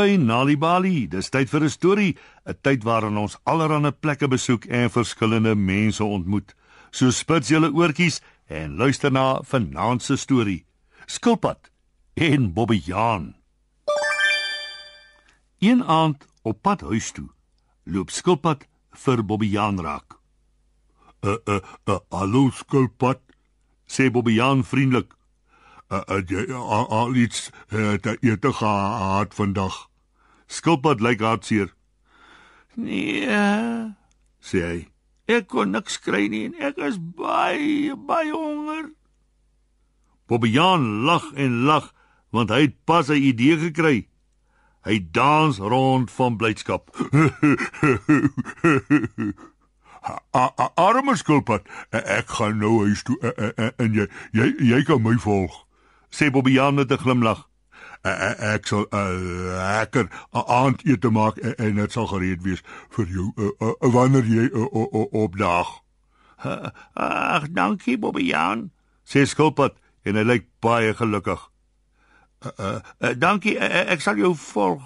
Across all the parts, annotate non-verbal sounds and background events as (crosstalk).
By Nali Bali. Dis tyd vir 'n storie, 'n tyd waarin ons allerlei plekke besoek en verskillende mense ontmoet. So spits julle oortjies en luister na vanaand se storie. Skilpad en Bobbejaan. Een aand op pad huis toe, loop Skilpad vir Bobbejaan raak. Uh uh uh hallo Skilpad, sê Bobbejaan vriendelik. Uh, uh jy uh, al iets uh, te eet gehad vandag. Skilpad lyk hartseer. Nee, sê hy. Ek kon niks kry nie en ek is baie baie honger. Bobbejaan lag en lag want hy het pas 'n idee gekry. Hy dans rond van blydskap. Arme skilpad, ek gaan nou huis toe en jy jy jy kan my volg sê Bobbejaan met 'n glimlag. Ek sal 'n lekker aandete maak en dit sal gereed wees vir jou wanneer jy opdaag. (laughs) Ag, dankie Bobbejaan, sê Skilpad en hy lyk baie gelukkig. Uh, uh, dankie, uh, ek sal jou volg.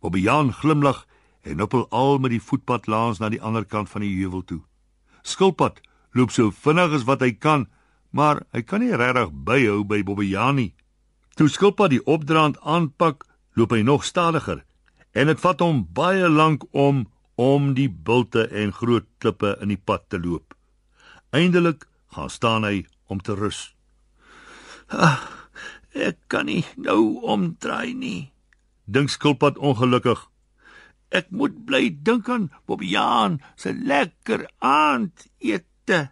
Bobbejaan glimlag en hoppel al met die voetpad langs na die ander kant van die heuwel toe. Skilpad loop so vinnig as wat hy kan maar hy kan nie regtig byhou by Bobbejaan nie. Toe skilpad die opdraand aanpak, loop hy nog stadiger en dit vat hom baie lank om om die bulte en groot klippe in die pad te loop. Eindelik gaan staan hy om te rus. Ah, ek kan nie nou omdraai nie, dink skilpad ongelukkig. Ek moet bly dink aan Bobbejaan se lekker aandete.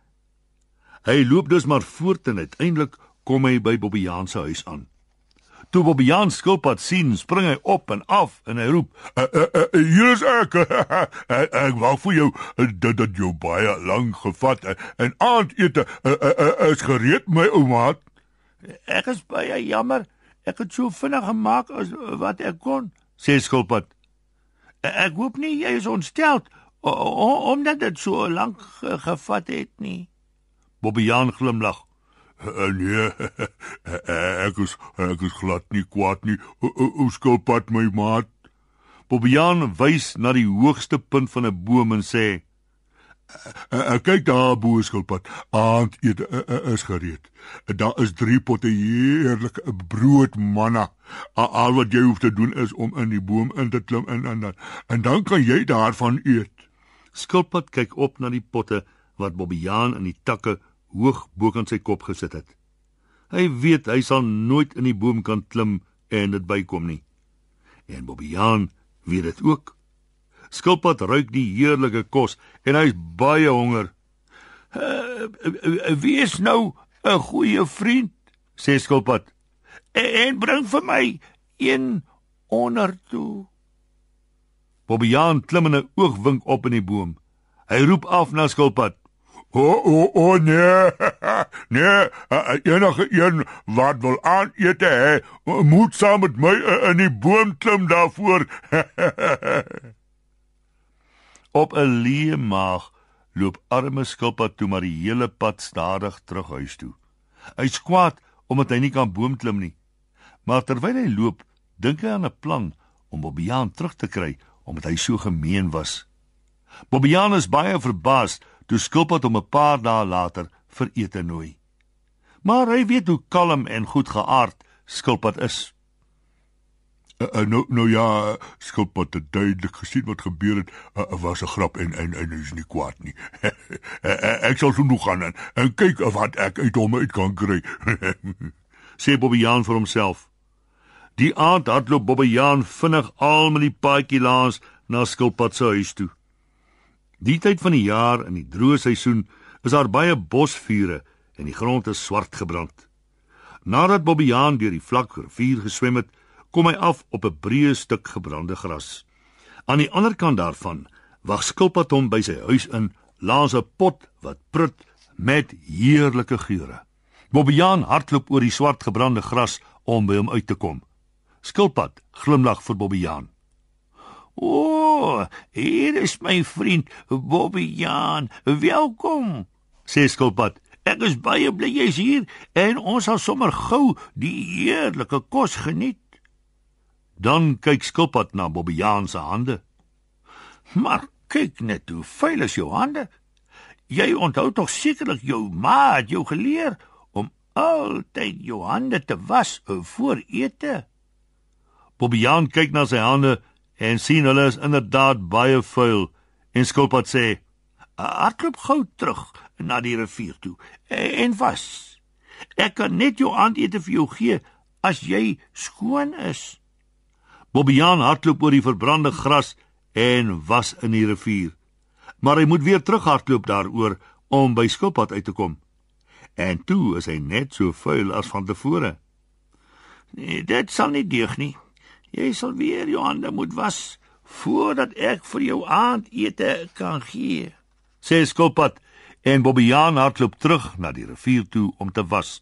Hy loop dus maar voort en uiteindelik kom hy by Bobbejaan se huis aan. Toe Bobbejaan skilpad sien, spring hy op en af en hy roep: uh, uh, uh, "Hier is (laughs) ek. ek wou vir jou dat dit jou baie lank gevat en aandete uh, uh, uh, is gereed my ouma." "Ek is baie jammer. Ek het so vinnig gemaak as wat ek kon," sê skilpad. "Ek hoop nie jy is ontstel omdat dit so lank gevat het nie." Bobbejaan glimlag. Uh, nee, (laughs) ek is ek is glad nie kwaad nie. O skilpad my maat. Bobbejaan wys na die hoogste punt van 'n boom en sê: "Ek kyk daar bo skilpad. Aand eet is gereed. Daar is drie potte heerlike brood manna. Al wat jy hoef te doen is om in die boom in te klim en en dan en dan kan jy daarvan eet." Skilpad kyk op na die potte wat Bobbejaan in die takke hoog bo kan sy kop gesit het. Hy weet hy sal nooit in die boom kan klim en dit bykom nie. En Bobbejaan weet dit ook. Skilpad ruik die heerlike kos en hy's baie honger. Uh, wie is nou 'n goeie vriend? sê Skilpad. En bring vir my een onder toe. Bobbejaan klim in 'n oogwink op in die boom. Hy roep af na Skilpad. O o o nee. (laughs) nee, enige een wat wil aan eet hê, moet saam met my in die boom klim daarvoor. (laughs) Op 'n leë maag loop arme skilpad toe maar die hele pad stadig terug huis toe. Hy skwaad omdat hy nie kan boom klim nie. Maar terwyl hy loop, dink hy aan 'n plan om Bobbejaan terug te kry omdat hy so gemeen was. Bobbejaan is baie verbaas toe skilpad hom 'n paar dae later vir ete nooi. Maar hy weet hoe kalm en goed geaard skilpad is. Uh, uh, nou nou ja, skilpad het duidelik gesien wat gebeur het. Uh, uh, was 'n grap en en en is nie kwaad nie. (laughs) ek sal so nog gaan en, en kyk wat ek uit hom uit kan kry. (laughs) sê Bobbejaan vir homself. Die aand hardloop Bobbejaan vinnig al met die paadjie langs na skilpad se huis toe. Die tyd van die jaar in die droë seisoen is daar baie bosvure en die grond is swart gebrand. Nadat Bobbejaan deur die vlak rivier geswem het, kom hy af op 'n breë stuk gebrande gras. Aan die ander kant daarvan wag skilpad hom by sy huis in langs 'n pot wat prut met heerlike geure. Bobbejaan hardloop oor die swart gebrande gras om by hom uit te kom. Skilpad glimlag vir Bobbejaan. O, hier is my vriend Bobbejaan. Welkom, sê skilpad. Ek is baie bly jy's hier en ons sal sommer gou die heerlike kos geniet. Dan kyk Skilpad na Bobbejaan se hande. Maar kyk net hoe vuil is jou hande. Jy onthou tog sekerlik jou ma het jou geleer om altyd jou hande te was voor ete. Bobbejaan kyk na sy hande en sien hulle is inderdaad baie vuil en Skilpad sê: "Hardloop gou terug na die rivier toe en was." Ek kan net jou aandete vir jou gee as jy skoon is. Bobbejaan hardloop oor die verbrande gras en was in die rivier. Maar hy moet weer terughardloop daaroor om by Skilpad uit te kom. En toe is hy net so vuil as van tevore. Nee, dit sal nie deug nie. Jy sal weer jou hande moet was voordat ek vir jou aandete kan gee. Sê Skilpad en Bobbejaan hardloop terug na die rivier toe om te was.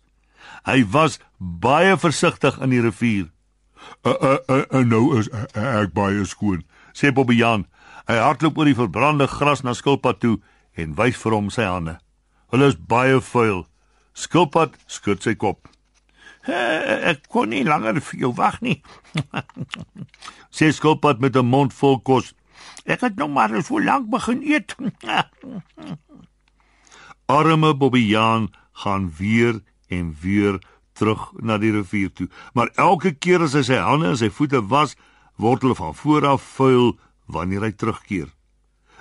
Hy was baie versigtig in die rivier. Uh, uh, uh, uh, nou is uh, ek baie skoon, sê Bobbejaan. Hy hardloop oor die verbrande gras na Skilpad toe en wys vir hom sy hande. Hulle is baie vuil. Skilpad skud sy kop. Ek kon nie langer vir jou wag nie. (laughs) sê Skilpad met 'n mond vol kos. Ek het nog maar so lank begin eet. (laughs) Arme Bobbejaan gaan weer en weer terug na die rivier toe. Maar elke keer as hy sy hande en sy voete was, word hulle van voor af vuil wanneer hy terugkeer.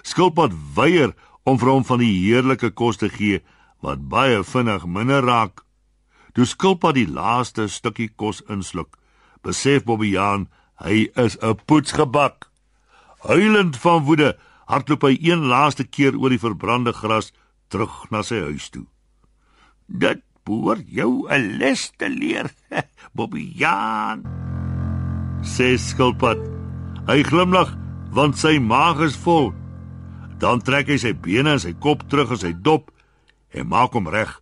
Skilpad weier om vir hom van die heerlike kos te gee wat baie vinnig minder raak. Toe Skilpad die laaste stukkie kos insluk, besef Bobbejaan hy is 'n poetsgebak. Huilend van woede, hardloop hy een laaste keer oor die verbrande gras terug na sy huis toe. Dit behoort jou 'n les te leer, (laughs) Bobbejaan. Sê skilpad. Hy glimlag want sy maag is vol. Dan trek hy sy bene en sy kop terug in sy dop en maak hom reg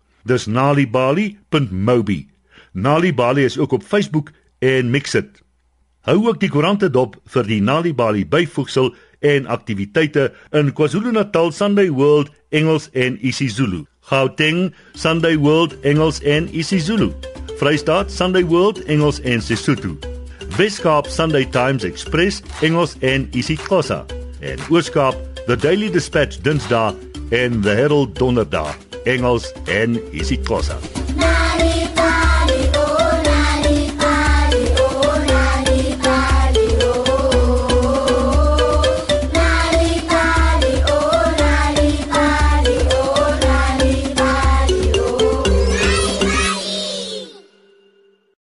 Dis nalibali.mobi. Nalibali is ook op Facebook en Mixit. Hou ook die koerante dop vir die Nalibali byvoegsel en aktiwiteite in KwaZulu-Natal Sunday World Engels en isiZulu. Gauteng Sunday World Engels en isiZulu. Vrystaat Sunday World Engels en Sesotho. Weskaap Sunday Times Express Engels en isiXhosa. En Ooskaap The Daily Dispatch Dinsdae en The Herald Donderdag Engels en isiXhosa.